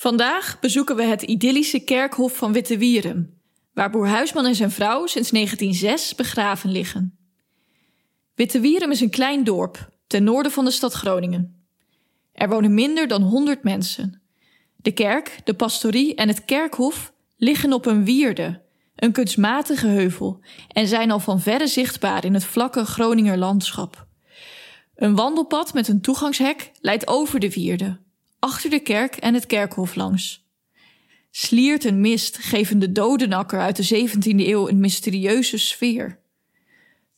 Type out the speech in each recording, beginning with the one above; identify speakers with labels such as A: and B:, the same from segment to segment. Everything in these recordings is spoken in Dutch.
A: Vandaag bezoeken we het idyllische kerkhof van Wittewierum, waar boer Huisman en zijn vrouw sinds 1906 begraven liggen. Wittewierum is een klein dorp ten noorden van de stad Groningen. Er wonen minder dan 100 mensen. De kerk, de pastorie en het kerkhof liggen op een wierde, een kunstmatige heuvel, en zijn al van verre zichtbaar in het vlakke Groninger landschap. Een wandelpad met een toegangshek leidt over de wierde, achter de kerk en het kerkhof langs. Sliert en mist geven de dodenakker uit de 17e eeuw een mysterieuze sfeer.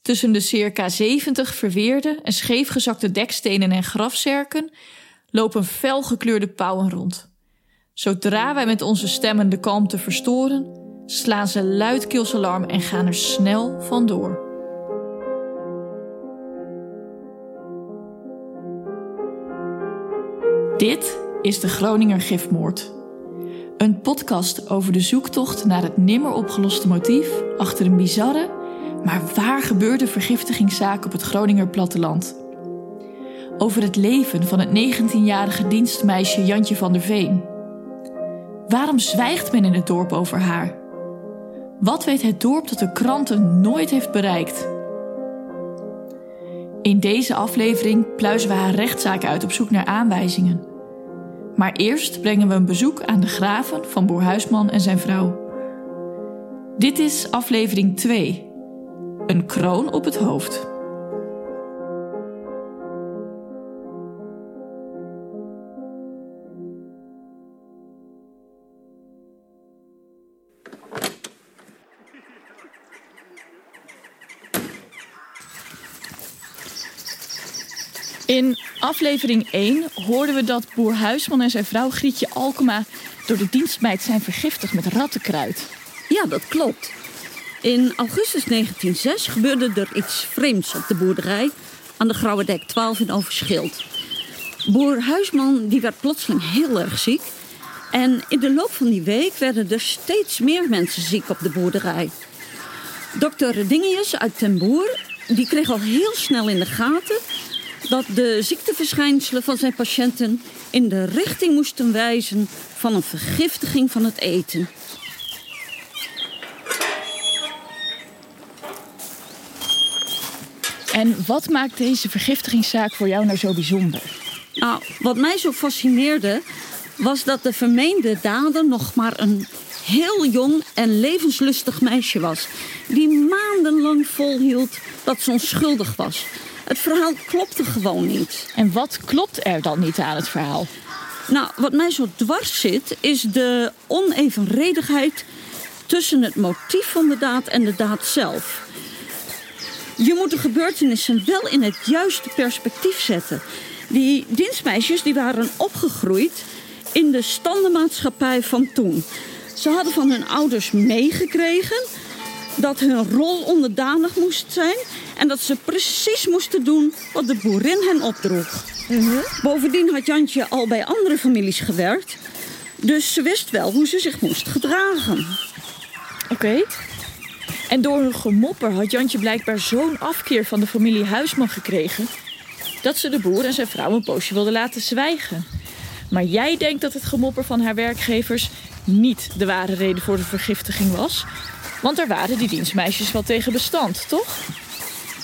A: Tussen de circa 70 verweerde en scheefgezakte dekstenen en grafzerken lopen felgekleurde pauwen rond. Zodra wij met onze stemmen de kalmte verstoren, slaan ze luidkeels alarm en gaan er snel vandoor. Dit is de Groninger Gifmoord. Een podcast over de zoektocht naar het nimmer opgeloste motief achter een bizarre, maar waar gebeurde vergiftigingszaak op het Groninger platteland. Over het leven van het 19-jarige dienstmeisje Jantje van der Veen. Waarom zwijgt men in het dorp over haar? Wat weet het dorp dat de kranten nooit heeft bereikt? In deze aflevering pluizen we haar rechtszaak uit op zoek naar aanwijzingen. Maar eerst brengen we een bezoek aan de graven van Boer Huisman en zijn vrouw. Dit is aflevering 2. Een kroon op het hoofd. In aflevering 1 hoorden we dat boer Huisman en zijn vrouw Grietje Alkema door de dienstmeid zijn vergiftigd met rattenkruid.
B: Ja, dat klopt. In augustus 1906 gebeurde er iets vreemds op de boerderij aan de Grauwe Dek 12 in Overschild. Boer Huisman die werd plotseling heel erg ziek. En in de loop van die week werden er steeds meer mensen ziek op de boerderij. Dokter Redingius uit Ten Boer die kreeg al heel snel in de gaten dat de ziekteverschijnselen van zijn patiënten in de richting moesten wijzen van een vergiftiging van het eten.
A: En wat maakt deze vergiftigingszaak voor jou nou zo bijzonder?
B: Nou, wat mij zo fascineerde was dat de vermeende dader nog maar een heel jong en levenslustig meisje was. Die maandenlang volhield dat ze onschuldig was. Het verhaal klopte gewoon niet.
A: En wat klopt er dan niet aan het verhaal?
B: Nou, wat mij zo dwars zit, is de onevenredigheid tussen het motief van de daad en de daad zelf. Je moet de gebeurtenissen wel in het juiste perspectief zetten. Die dienstmeisjes die waren opgegroeid in de standenmaatschappij van toen. Ze hadden van hun ouders meegekregen dat hun rol onderdanig moest zijn en dat ze precies moesten doen wat de boerin hen opdroeg. Bovendien had Jantje al bij andere families gewerkt, dus ze wist wel hoe ze zich moest gedragen.
A: Oké. En door hun gemopper had Jantje blijkbaar zo'n afkeer van de familie Huisman gekregen dat ze de boer en zijn vrouw een poosje wilde laten zwijgen. Maar jij denkt dat het gemopper van haar werkgevers niet de ware reden voor de vergiftiging was? Want daar waren die dienstmeisjes wel tegen bestand, toch?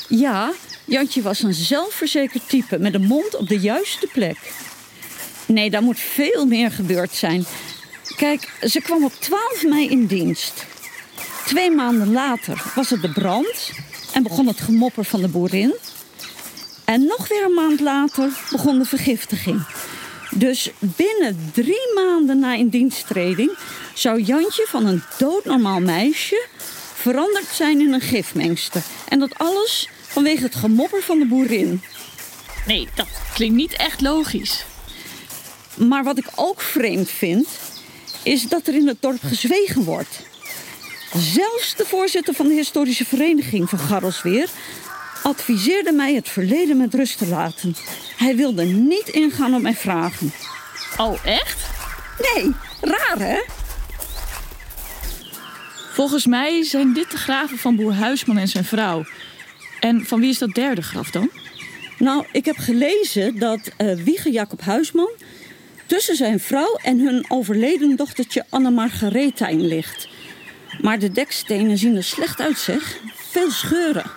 B: Ja, Jantje was een zelfverzekerd type met een mond op de juiste plek. Nee, daar moet veel meer gebeurd zijn. Kijk, ze kwam op 12 mei in dienst. Twee maanden later was het de brand en begon het gemopper van de boerin. En nog weer een maand later begon de vergiftiging. Dus binnen drie maanden na indiensttreding zou Jantje van een doodnormaal meisje veranderd zijn in een gifmengster. En dat alles vanwege het gemopper van de boerin.
A: Nee, dat klinkt niet echt logisch.
B: Maar wat ik ook vreemd vind, is dat er in het dorp gezwegen wordt. Zelfs de voorzitter van de historische vereniging van Garrelsweer adviseerde mij het verleden met rust te laten. Hij wilde niet ingaan op mijn vragen.
A: Oh, echt?
B: Nee, raar hè?
A: Volgens mij zijn dit de graven van boer Huisman en zijn vrouw. En van wie is dat derde graf dan?
B: Nou, ik heb gelezen dat uh, Wieger Jacob Huisman tussen zijn vrouw en hun overleden dochtertje Anne Margaretijn ligt. Maar de dekstenen zien er slecht uit, zeg. Veel scheuren.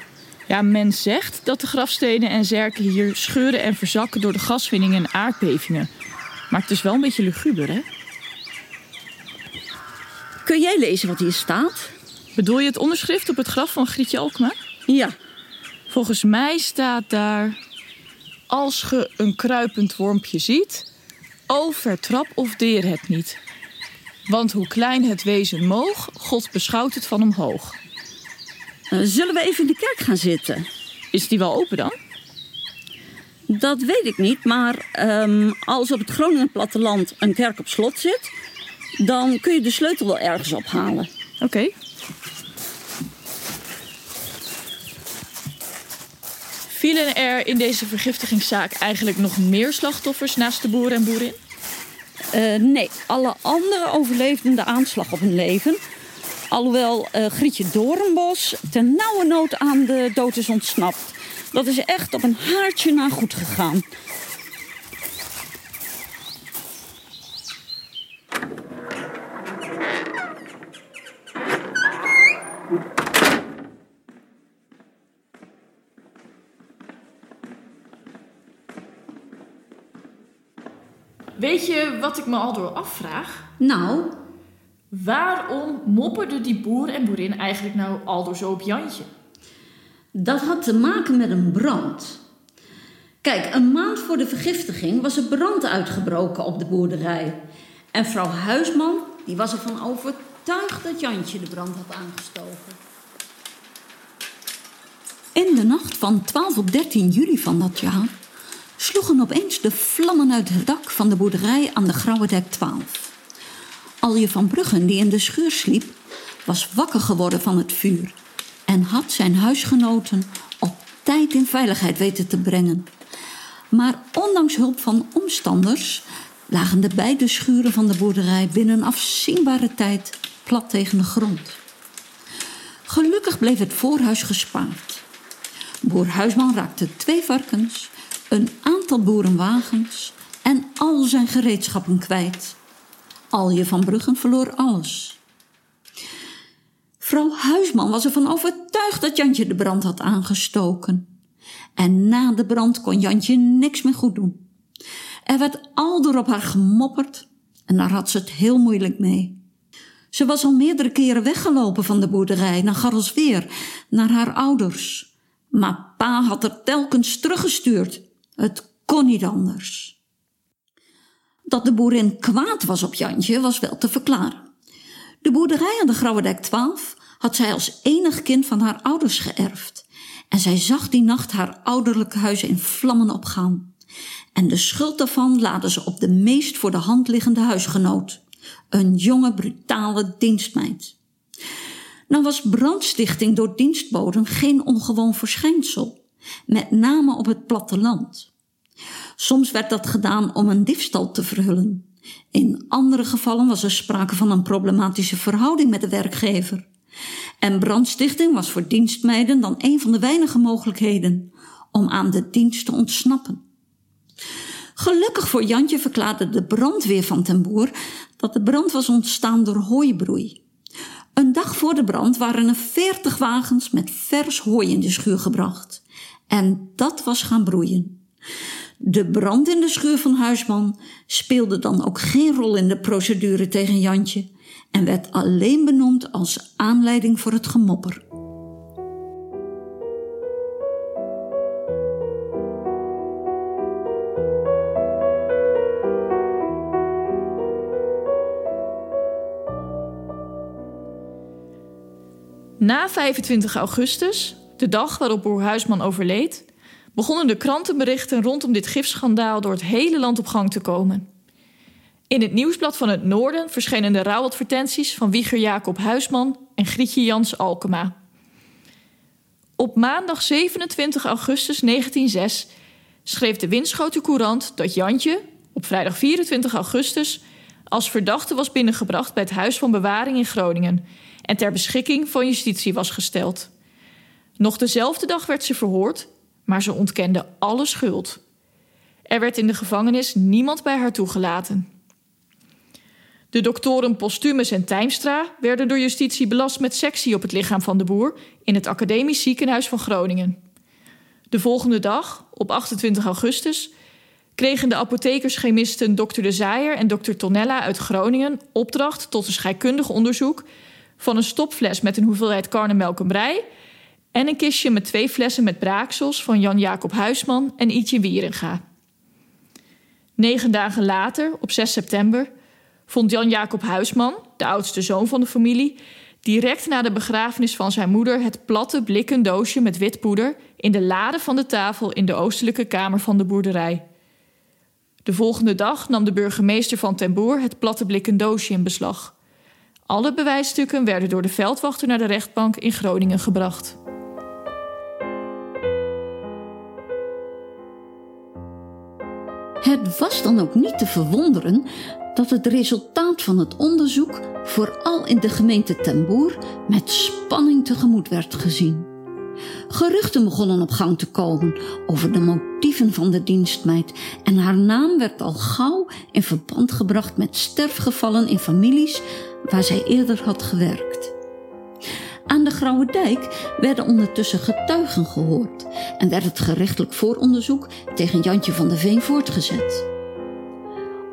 A: Ja, men zegt dat de grafstenen en zerken hier scheuren en verzakken door de gaswinning en aardbevingen. Maar het is wel een beetje luguber, hè?
B: Kun jij lezen wat hier staat?
A: Bedoel je het onderschrift op het graf van Grietje Alkma?
B: Ja.
A: Volgens mij staat daar... Als ge een kruipend wormpje ziet... O, vertrap of deer het niet. Want hoe klein het wezen moog... God beschouwt het van omhoog.
B: Uh, zullen we even in de kerk gaan zitten?
A: Is die wel open dan?
B: Dat weet ik niet, maar um, als op het Groningen platteland een kerk op slot zit... dan kun je de sleutel wel ergens ophalen.
A: Oké. Okay. Vielen er in deze vergiftigingszaak eigenlijk nog meer slachtoffers naast de boer en boerin?
B: Uh, nee, alle anderen overleefden de aanslag op hun leven. Alhoewel uh, Grietje Doornbos ten nauwe nood aan de dood is ontsnapt. Dat is echt op een haartje na goed gegaan.
A: Weet je wat ik me al door afvraag?
B: Nou?
A: Waarom mopperde die boer en boerin eigenlijk nou al door zo op Jantje?
B: Dat had te maken met een brand. Kijk, een maand voor de vergiftiging was er brand uitgebroken op de boerderij. En vrouw Huisman die was ervan overtuigd dat Jantje de brand had aangestoken. In de nacht van 12 op 13 juli van dat jaar sloegen opeens de vlammen uit het dak van de boerderij aan de Grauwedijk 12. Alje van Bruggen, die in de schuur sliep, was wakker geworden van het vuur en had zijn huisgenoten op tijd in veiligheid weten te brengen. Maar ondanks hulp van omstanders lagen de beide schuren van de boerderij binnen afzienbare tijd plat tegen de grond. Gelukkig bleef het voorhuis gespaard. Boer Huisman raakte twee varkens, een aantal boerenwagens en al zijn gereedschappen kwijt. Alje van Bruggen verloor alles. Vrouw Huisman was ervan overtuigd dat Jantje de brand had aangestoken. En na de brand kon Jantje niks meer goed doen. Er werd al door op haar gemopperd en daar had ze het heel moeilijk mee. Ze was al meerdere keren weggelopen van de boerderij naar Garrelsweer, naar haar ouders. Maar pa had er telkens teruggestuurd. Het kon niet anders. Dat de boerin kwaad was op Jantje was wel te verklaren. De boerderij aan de Grauwedijk 12 had zij als enig kind van haar ouders geërfd. En zij zag die nacht haar ouderlijke huis in vlammen opgaan. En de schuld daarvan laadde ze op de meest voor de hand liggende huisgenoot. Een jonge, brutale dienstmeid. Nou was brandstichting door dienstboden geen ongewoon verschijnsel. Met name op het platteland. Soms werd dat gedaan om een diefstal te verhullen. In andere gevallen was er sprake van een problematische verhouding met de werkgever. En brandstichting was voor dienstmeiden dan een van de weinige mogelijkheden om aan de dienst te ontsnappen. Gelukkig voor Jantje verklaarde de brandweer van ten Boer dat de brand was ontstaan door hooibroei. Een dag voor de brand waren er veertig wagens met vers hooi in de schuur gebracht. En dat was gaan broeien. De brand in de schuur van Huisman speelde dan ook geen rol in de procedure tegen Jantje en werd alleen benoemd als aanleiding voor het gemopper.
A: Na 25 augustus, de dag waarop Boer Huisman overleed, begonnen de krantenberichten rondom dit gifschandaal door het hele land op gang te komen. In het nieuwsblad van het Noorden verschenen de rouwadvertenties van Wieger Jacob Huisman en Grietje Jans Alkema. Op maandag 27 augustus 1906 schreef de Winschoten Courant dat Jantje op vrijdag 24 augustus als verdachte was binnengebracht bij het Huis van Bewaring in Groningen en ter beschikking van justitie was gesteld. Nog dezelfde dag werd ze verhoord, maar ze ontkende alle schuld. Er werd in de gevangenis niemand bij haar toegelaten. De doktoren Postumus en Tijmstra werden door justitie belast met sectie op het lichaam van de boer in het Academisch Ziekenhuis van Groningen. De volgende dag, op 28 augustus, kregen de apothekerschemisten Dr. De Zaaier en Dr. Tonella uit Groningen opdracht tot een scheikundig onderzoek van een stopfles met een hoeveelheid karnemelk en een kistje met twee flessen met braaksels van Jan-Jacob Huisman en Ietje Wieringa. Negen dagen later, op 6 september, vond Jan-Jacob Huisman, de oudste zoon van de familie, direct na de begrafenis van zijn moeder het platte blikken doosje met wit poeder in de lade van de tafel in de oostelijke kamer van de boerderij. De volgende dag nam de burgemeester van Ten Boer het platte blikken doosje in beslag. Alle bewijsstukken werden door de veldwachter naar de rechtbank in Groningen gebracht.
B: Het was dan ook niet te verwonderen dat het resultaat van het onderzoek vooral in de gemeente Ten Boer met spanning tegemoet werd gezien. Geruchten begonnen op gang te komen over de motieven van de dienstmeid en haar naam werd al gauw in verband gebracht met sterfgevallen in families waar zij eerder had gewerkt. Aan de Grauwe Dijk werden ondertussen getuigen gehoord en werd het gerechtelijk vooronderzoek tegen Jantje van de Veen voortgezet.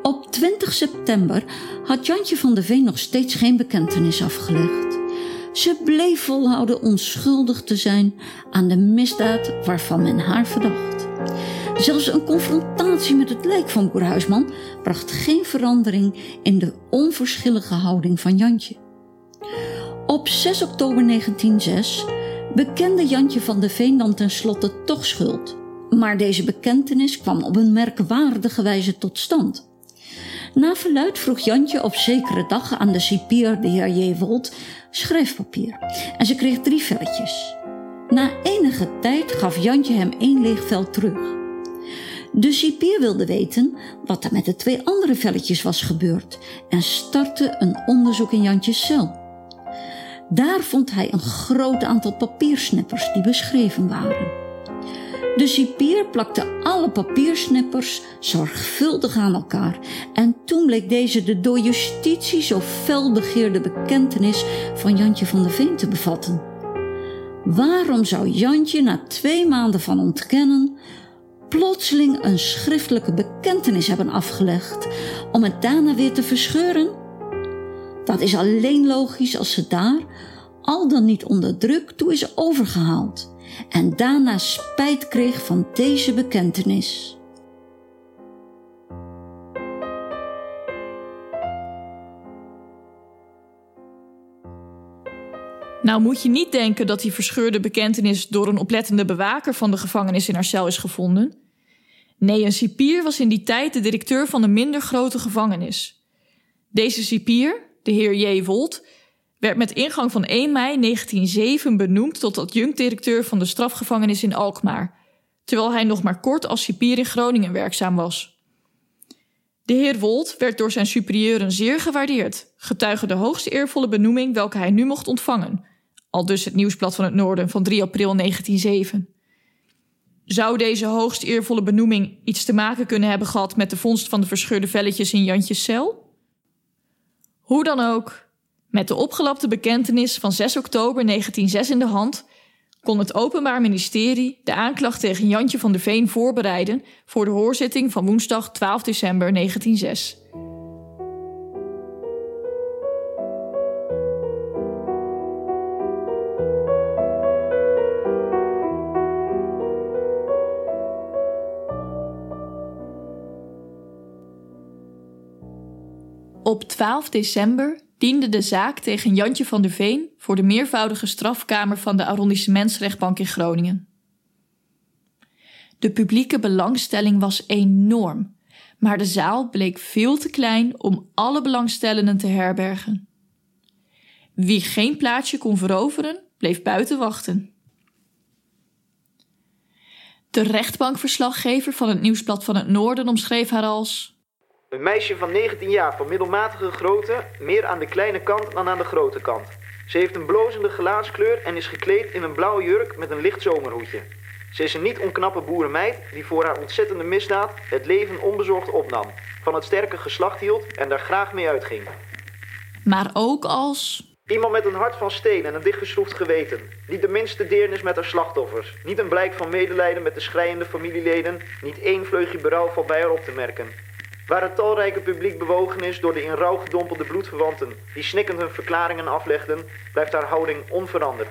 B: Op 20 september had Jantje van de Veen nog steeds geen bekentenis afgelegd. Ze bleef volhouden onschuldig te zijn aan de misdaad waarvan men haar verdacht. Zelfs een confrontatie met het lijk van boer Huisman bracht geen verandering in de onverschillige houding van Jantje. Op 6 oktober 1906 bekende Jantje van de Veen dan tenslotte toch schuld. Maar deze bekentenis kwam op een merkwaardige wijze tot stand. Na verluid vroeg Jantje op zekere dag aan de cipier, de heer J. Schrijfpapier. En ze kreeg drie velletjes. Na enige tijd gaf Jantje hem één leeg vel terug. De cipier wilde weten wat er met de twee andere velletjes was gebeurd en startte een onderzoek in Jantjes cel. Daar vond hij een groot aantal papiersnippers die beschreven waren. De cipier plakte alle papiersnippers zorgvuldig aan elkaar en toen bleek deze de door justitie zo fel begeerde bekentenis van Jantje van de Veen te bevatten. Waarom zou Jantje na twee maanden van ontkennen plotseling een schriftelijke bekentenis hebben afgelegd om het daarna weer te verscheuren? Dat is alleen logisch als ze daar, al dan niet onder druk, toe is overgehaald en daarna spijt kreeg van deze bekentenis.
A: Nou moet je niet denken dat die verscheurde bekentenis door een oplettende bewaker van de gevangenis in Arcel is gevonden. Nee, een cipier was in die tijd de directeur van een minder grote gevangenis. Deze cipier, de heer J. Wolt, werd met ingang van 1 mei 1907 benoemd tot adjunct-directeur van de strafgevangenis in Alkmaar, terwijl hij nog maar kort als cipier in Groningen werkzaam was. De heer Wolt werd door zijn superieuren zeer gewaardeerd, getuige de hoogste eervolle benoeming welke hij nu mocht ontvangen, al dus het Nieuwsblad van het Noorden van 3 april 1907. Zou deze hoogst eervolle benoeming iets te maken kunnen hebben gehad met de vondst van de verscheurde velletjes in Jantjes cel? Hoe dan ook, met de opgelapte bekentenis van 6 oktober 1906 in de hand kon het Openbaar Ministerie de aanklacht tegen Jantje van der Veen voorbereiden voor de hoorzitting van woensdag 12 december 1906. Op 12 december diende de zaak tegen Jantje van der Veen voor de meervoudige strafkamer van de arrondissementsrechtbank in Groningen. De publieke belangstelling was enorm, maar de zaal bleek veel te klein om alle belangstellenden te herbergen. Wie geen plaatsje kon veroveren, bleef buiten wachten. De rechtbankverslaggever van het Nieuwsblad van het Noorden omschreef haar als
C: een meisje van 19 jaar van middelmatige grootte, meer aan de kleine kant dan aan de grote kant. Ze heeft een blozende gelaatskleur en is gekleed in een blauwe jurk met een licht zomerhoedje. Ze is een niet onknappe boerenmeid die voor haar ontzettende misdaad het leven onbezorgd opnam, van het sterke geslacht hield en daar graag mee uitging.
A: Maar ook als.
C: Iemand met een hart van steen en een dichtgeschroefd geweten. Niet de minste deernis met haar slachtoffers. Niet een blijk van medelijden met de schrijende familieleden. Niet één vleugje berouw valt bij haar op te merken. Waar het talrijke publiek bewogen is door de in rouw gedompelde bloedverwanten... die snikkend hun verklaringen aflegden, blijft haar houding onveranderd.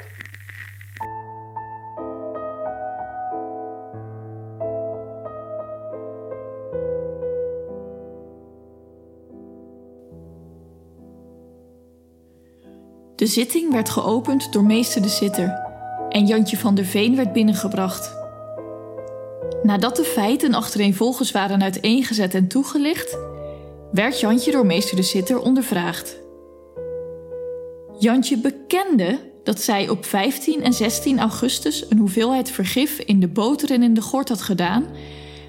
A: De zitting werd geopend door meester de Zitter en Jantje van der Veen werd binnengebracht. Nadat de feiten achtereenvolgens waren uiteengezet en toegelicht, werd Jantje door meester de Zitter ondervraagd. Jantje bekende dat zij op 15 en 16 augustus een hoeveelheid vergif in de boter en in de gort had gedaan,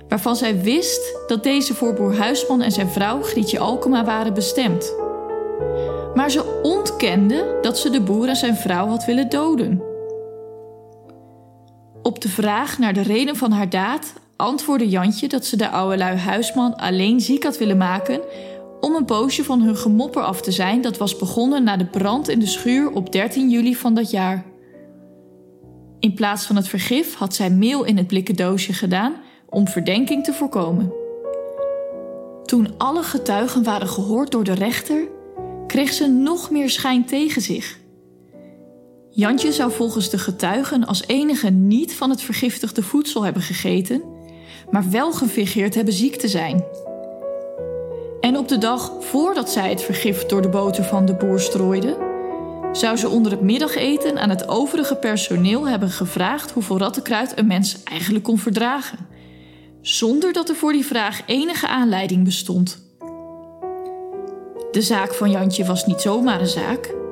A: waarvan zij wist dat deze voor boer Huisman en zijn vrouw Grietje Alkema waren bestemd. Maar ze ontkende dat ze de boer en zijn vrouw had willen doden. Op de vraag naar de reden van haar daad antwoordde Jantje dat ze de oude lui Huisman alleen ziek had willen maken om een poosje van hun gemopper af te zijn dat was begonnen na de brand in de schuur op 13 juli van dat jaar. In plaats van het vergif had zij meel in het blikken doosje gedaan om verdenking te voorkomen. Toen alle getuigen waren gehoord door de rechter, kreeg ze nog meer schijn tegen zich. Jantje zou volgens de getuigen als enige niet van het vergiftigde voedsel hebben gegeten, maar wel gefingeerd hebben ziek te zijn. En op de dag voordat zij het vergif door de boter van de boer strooide, zou ze onder het middageten aan het overige personeel hebben gevraagd hoeveel rattenkruid een mens eigenlijk kon verdragen, zonder dat er voor die vraag enige aanleiding bestond. De zaak van Jantje was niet zomaar een zaak.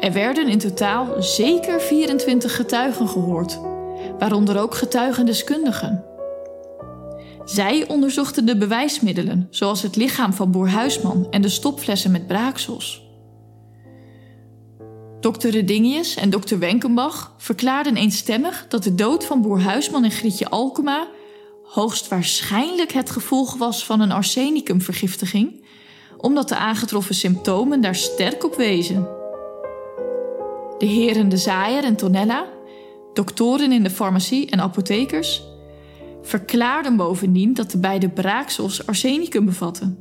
A: Er werden in totaal zeker 24 getuigen gehoord, waaronder ook getuigendeskundigen. Zij onderzochten de bewijsmiddelen, zoals het lichaam van boer Huisman en de stopflessen met braaksels. Dokter Redingius en dokter Wenkenbach verklaarden eenstemmig dat de dood van boer Huisman en Grietje Alkema hoogstwaarschijnlijk het gevolg was van een arsenicumvergiftiging, omdat de aangetroffen symptomen daar sterk op wezen. De heren De Zaaier en Tonella, doktoren in de farmacie en apothekers, verklaarden bovendien dat de beide braaksels arsenicum bevatten.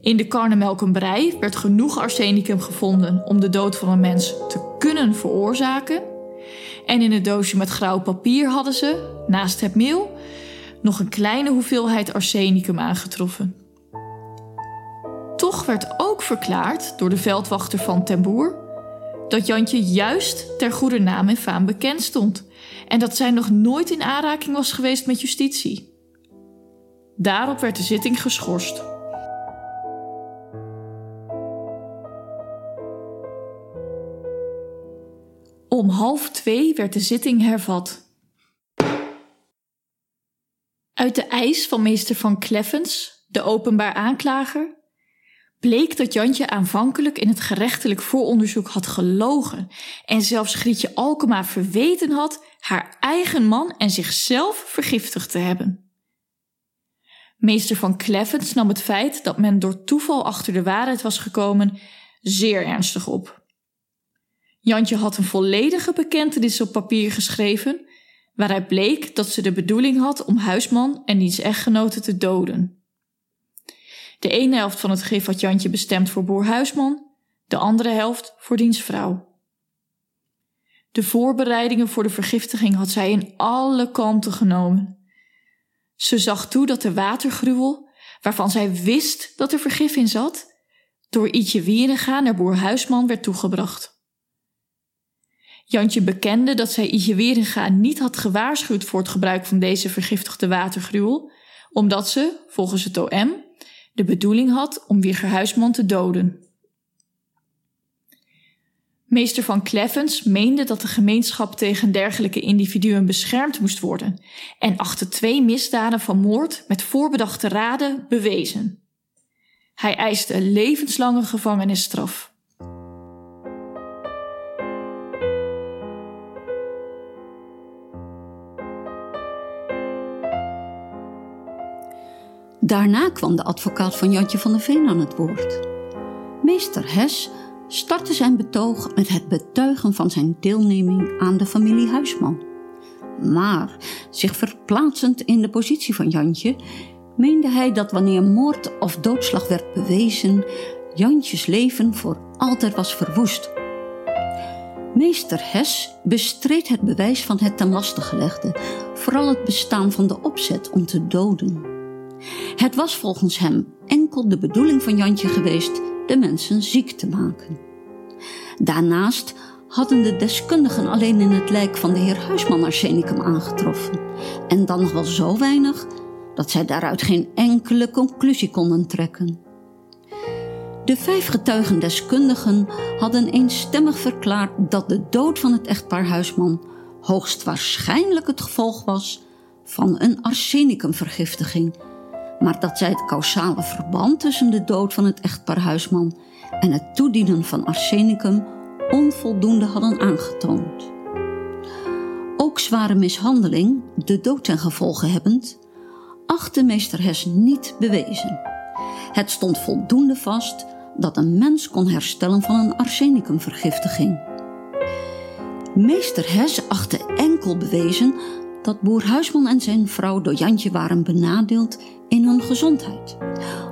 A: In de karnemelkenbrei werd genoeg arsenicum gevonden om de dood van een mens te kunnen veroorzaken. En in het doosje met grauw papier hadden ze, naast het meel, nog een kleine hoeveelheid arsenicum aangetroffen. Toch werd ook verklaard door de veldwachter van Ten Boer dat Jantje juist ter goede naam en faam bekend stond en dat zij nog nooit in aanraking was geweest met justitie. Daarop werd de zitting geschorst. Om half twee werd de zitting hervat. Uit de eis van meester van Kleffens, de openbaar aanklager, bleek dat Jantje aanvankelijk in het gerechtelijk vooronderzoek had gelogen en zelfs Grietje Alkema verweten had haar eigen man en zichzelf vergiftigd te hebben. Meester van Kleffens nam het feit dat men door toeval achter de waarheid was gekomen zeer ernstig op. Jantje had een volledige bekentenis op papier geschreven, waaruit bleek dat ze de bedoeling had om huisman en diens echtgenote te doden. De ene helft van het gif had Jantje bestemd voor boer Huisman, de andere helft voor diens vrouw. De voorbereidingen voor de vergiftiging had zij in alle kanten genomen. Ze zag toe dat de watergruwel, waarvan zij wist dat er vergif in zat, door Ietje Wierenga naar boer Huisman werd toegebracht. Jantje bekende dat zij Ietje Wierenga niet had gewaarschuwd voor het gebruik van deze vergiftigde watergruwel, omdat ze, volgens het OM, de bedoeling had om Wieger Huisman te doden. Meester van Kleffens meende dat de gemeenschap tegen dergelijke individuen beschermd moest worden en achtte twee misdaden van moord met voorbedachte raden bewezen. Hij eiste een levenslange gevangenisstraf.
B: Daarna kwam de advocaat van Jantje van der Veen aan het woord. Meester Hes startte zijn betoog met het betuigen van zijn deelneming aan de familie Huisman. Maar, zich verplaatsend in de positie van Jantje, meende hij dat wanneer moord of doodslag werd bewezen, Jantjes leven voor altijd was verwoest. Meester Hes bestreed het bewijs van het ten laste gelegde, vooral het bestaan van de opzet om te doden. Het was volgens hem enkel de bedoeling van Jantje geweest de mensen ziek te maken. Daarnaast hadden de deskundigen alleen in het lijk van de heer Huisman arsenicum aangetroffen. En dan nog wel zo weinig dat zij daaruit geen enkele conclusie konden trekken. De vijf getuigendeskundigen hadden eenstemmig verklaard dat de dood van het echtpaar Huisman hoogstwaarschijnlijk het gevolg was van een arsenicumvergiftiging, maar dat zij het causale verband tussen de dood van het echtpaar Huisman en het toedienen van arsenicum onvoldoende hadden aangetoond. Ook zware mishandeling, de dood ten gevolge hebbend, achtte meester Hes niet bewezen. Het stond voldoende vast dat een mens kon herstellen van een arsenicumvergiftiging. Meester Hes achtte enkel bewezen dat boer Huisman en zijn vrouw door Jantje waren benadeeld in hun gezondheid.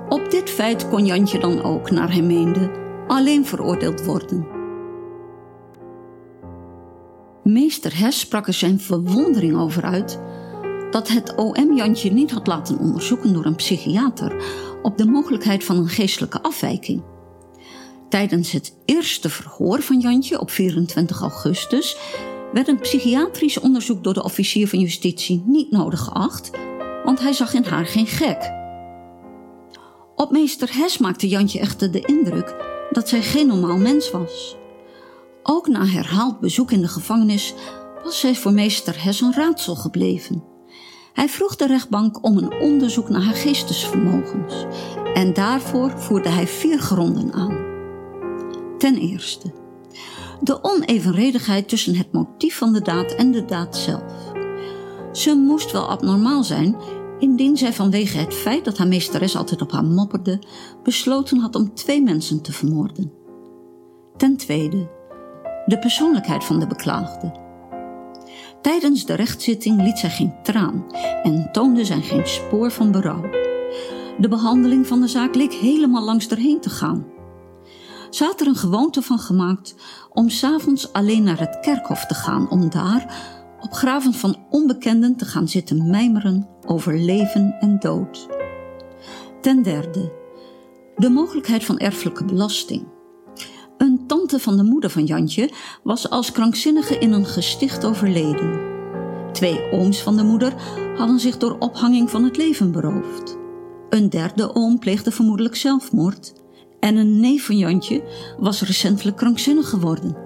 B: Op dit feit kon Jantje dan ook, naar hij meende, alleen veroordeeld worden. Meester Hes sprak er zijn verwondering over uit dat het OM Jantje niet had laten onderzoeken door een psychiater op de mogelijkheid van een geestelijke afwijking. Tijdens het eerste verhoor van Jantje op 24 augustus werd een psychiatrisch onderzoek door de officier van justitie niet nodig geacht, want hij zag in haar geen gek. Op meester Hes maakte Jantje echter de indruk dat zij geen normaal mens was. Ook na herhaald bezoek in de gevangenis was zij voor meester Hes een raadsel gebleven. Hij vroeg de rechtbank om een onderzoek naar haar geestesvermogens en daarvoor voerde hij vier gronden aan. Ten eerste, de onevenredigheid tussen het motief van de daad en de daad zelf. Ze moest wel abnormaal zijn indien zij vanwege het feit dat haar meesteres altijd op haar mopperde, besloten had om twee mensen te vermoorden. Ten tweede, de persoonlijkheid van de beklaagde. Tijdens de rechtszitting liet zij geen traan en toonde zij geen spoor van berouw. De behandeling van de zaak leek helemaal langs erheen te gaan. Ze had er een gewoonte van gemaakt om s'avonds alleen naar het kerkhof te gaan om daar, op graven van onbekenden, te gaan zitten mijmeren over leven en dood. Ten derde, de mogelijkheid van erfelijke belasting. Een tante van de moeder van Jantje was als krankzinnige in een gesticht overleden. Twee ooms van de moeder hadden zich door ophanging van het leven beroofd. Een derde oom pleegde vermoedelijk zelfmoord. En een neef van Jantje was recentelijk krankzinnig geworden.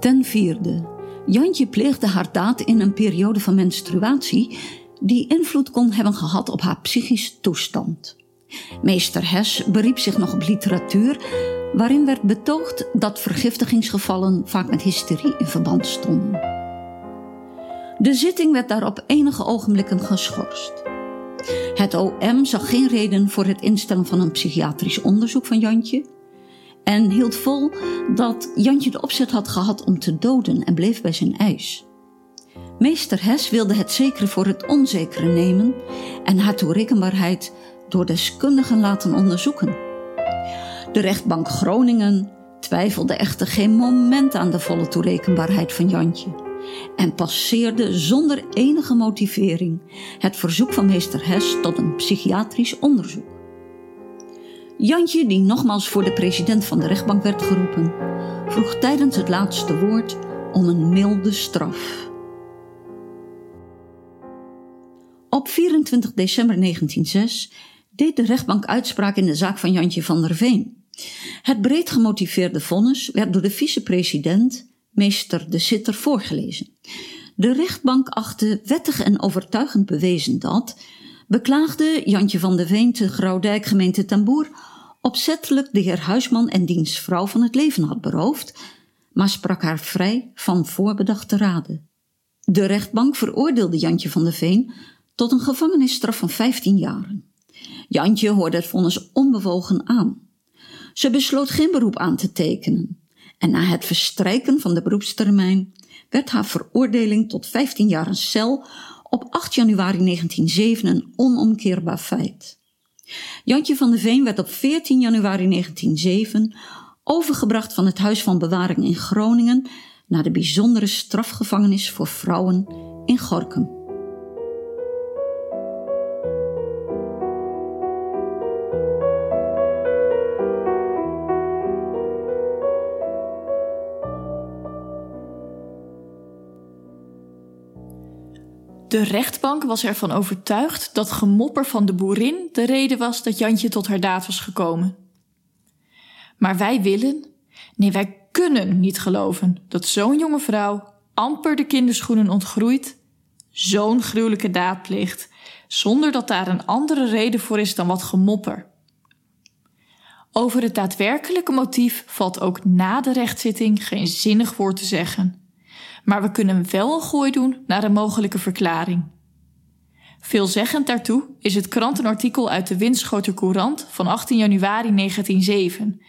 B: Ten vierde, Jantje pleegde haar daad in een periode van menstruatie die invloed kon hebben gehad op haar psychische toestand. Meester Hes beriep zich nog op literatuur waarin werd betoogd dat vergiftigingsgevallen vaak met hysterie in verband stonden. De zitting werd daarop enige ogenblikken geschorst. Het OM zag geen reden voor het instellen van een psychiatrisch onderzoek van Jantje en hield vol dat Jantje de opzet had gehad om te doden en bleef bij zijn eis. Meester Hes wilde het zekere voor het onzekere nemen en haar toerekenbaarheid door deskundigen laten onderzoeken. De rechtbank Groningen twijfelde echter geen moment aan de volle toerekenbaarheid van Jantje en passeerde zonder enige motivering het verzoek van meester Hes tot een psychiatrisch onderzoek. Jantje, die nogmaals voor de president van de rechtbank werd geroepen, vroeg tijdens het laatste woord om een milde straf. Op 24 december 1906 deed de rechtbank uitspraak in de zaak van Jantje van der Veen. Het breed gemotiveerde vonnis werd door de vicepresident, meester de Sitter, voorgelezen. De rechtbank achtte wettig en overtuigend bewezen dat beklaagde Jantje van de Veen te Graudijk gemeente Tamboer opzettelijk de heer Huisman en diens vrouw van het leven had beroofd, maar sprak haar vrij van voorbedachte raden. De rechtbank veroordeelde Jantje van de Veen tot een gevangenisstraf van 15 jaren. Jantje hoorde het vonnis onbewogen aan. Ze besloot geen beroep aan te tekenen. En na het verstrijken van de beroepstermijn werd haar veroordeling tot 15 jaar cel op 8 januari 1907 een onomkeerbaar feit. Jantje van de Veen werd op 14 januari 1907 overgebracht van het Huis van Bewaring in Groningen naar de bijzondere strafgevangenis voor vrouwen in Gorkum.
A: De rechtbank was ervan overtuigd dat gemopper van de boerin de reden was dat Jantje tot haar daad was gekomen. Maar wij willen, nee wij kunnen niet geloven dat zo'n jonge vrouw, amper de kinderschoenen ontgroeit, zo'n gruwelijke daad pleegt, zonder dat daar een andere reden voor is dan wat gemopper. Over het daadwerkelijke motief valt ook na de rechtszitting geen zinnig woord te zeggen maar we kunnen wel een gooi doen naar een mogelijke verklaring. Veelzeggend daartoe is het krantenartikel uit de Winschoter Courant van 18 januari 1907,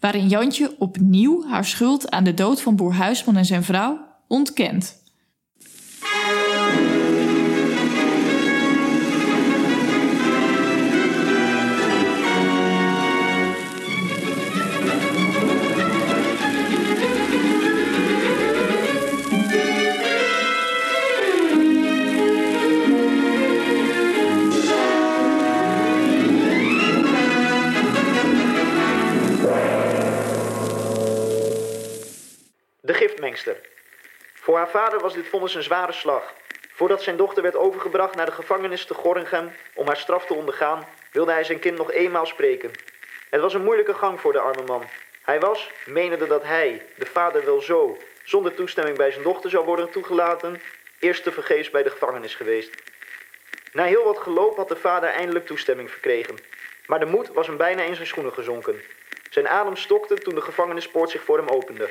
A: waarin Jantje opnieuw haar schuld aan de dood van boer Huisman en zijn vrouw ontkent.
C: Haar vader was dit vonnis een zware slag. Voordat zijn dochter werd overgebracht naar de gevangenis te Gorinchem om haar straf te ondergaan, wilde hij zijn kind nog eenmaal spreken. Het was een moeilijke gang voor de arme man. Hij was, menende dat hij, de vader wel zo, zonder toestemming bij zijn dochter zou worden toegelaten, eerst te vergeefs bij de gevangenis geweest. Na heel wat geloop had de vader eindelijk toestemming verkregen. Maar de moed was hem bijna in zijn schoenen gezonken. Zijn adem stokte toen de gevangenispoort zich voor hem opende.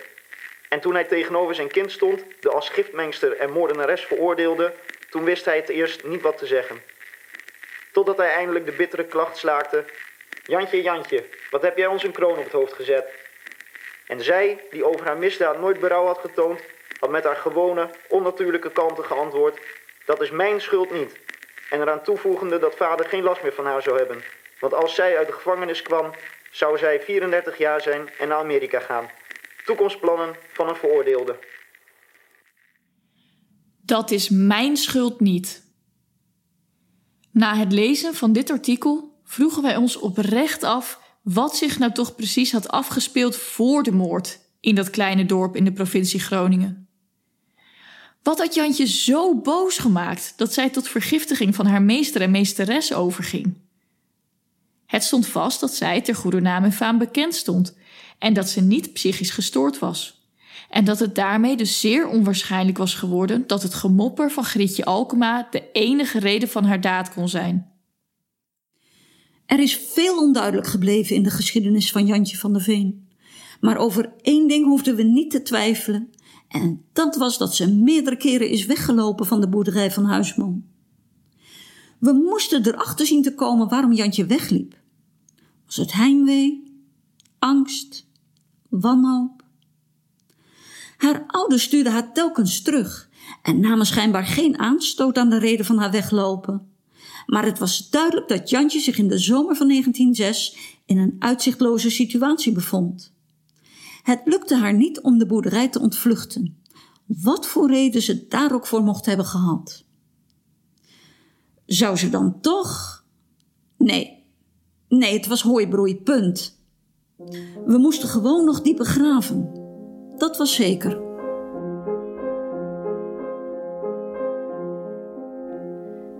C: En toen hij tegenover zijn kind stond, de als giftmengster en moordenares veroordeelde, toen wist hij het eerst niet wat te zeggen. Totdat hij eindelijk de bittere klacht slaakte: Jantje, Jantje, wat heb jij ons een kroon op het hoofd gezet? En zij, die over haar misdaad nooit berouw had getoond, had met haar gewone, onnatuurlijke kalmte geantwoord: Dat is mijn schuld niet. En eraan toevoegende dat vader geen last meer van haar zou hebben. Want als zij uit de gevangenis kwam, zou zij 34 jaar zijn en naar Amerika gaan. Toekomstplannen van een veroordeelde.
A: Dat is mijn schuld niet. Na het lezen van dit artikel vroegen wij ons oprecht af wat zich nou toch precies had afgespeeld voor de moord in dat kleine dorp in de provincie Groningen. Wat had Jantje zo boos gemaakt dat zij tot vergiftiging van haar meester en meesteres overging? Het stond vast dat zij ter goede naam en faam bekend stond en dat ze niet psychisch gestoord was. En dat het daarmee dus zeer onwaarschijnlijk was geworden dat het gemopper van Grietje Alkema de enige reden van haar daad kon zijn.
B: Er is veel onduidelijk gebleven in de geschiedenis van Jantje van der Veen. Maar over één ding hoefden we niet te twijfelen. En dat was dat ze meerdere keren is weggelopen van de boerderij van Huisman. We moesten erachter zien te komen waarom Jantje wegliep. Was het heimwee? Angst? Wanhoop. Haar ouders stuurden haar telkens terug en namen schijnbaar geen aanstoot aan de reden van haar weglopen. Maar het was duidelijk dat Jantje zich in de zomer van 1906 in een uitzichtloze situatie bevond. Het lukte haar niet om de boerderij te ontvluchten, wat voor reden ze daar ook voor mocht hebben gehad. Zou ze dan toch? Nee, nee, het was hooibroei, punt. We moesten gewoon nog dieper graven. Dat was zeker.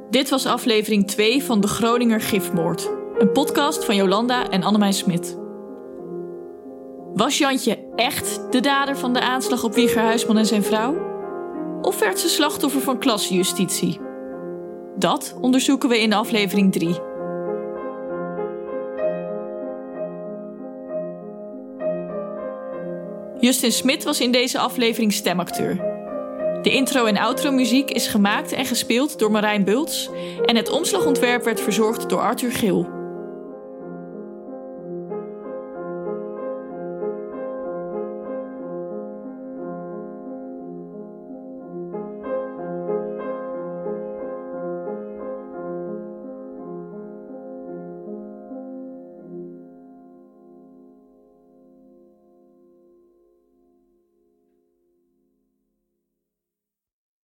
A: Dit was aflevering 2 van De Groninger Gifmoord. Een podcast van Jolanda en Annemijn Smit. Was Jantje echt de dader van de aanslag op Wieger Huisman en zijn vrouw? Of werd ze slachtoffer van klassejustitie? Dat onderzoeken we in aflevering 3. Justin Smit was in deze aflevering stemacteur. De intro- en outro-muziek is gemaakt en gespeeld door Marijn Bults en het omslagontwerp werd verzorgd door Arthur Geel.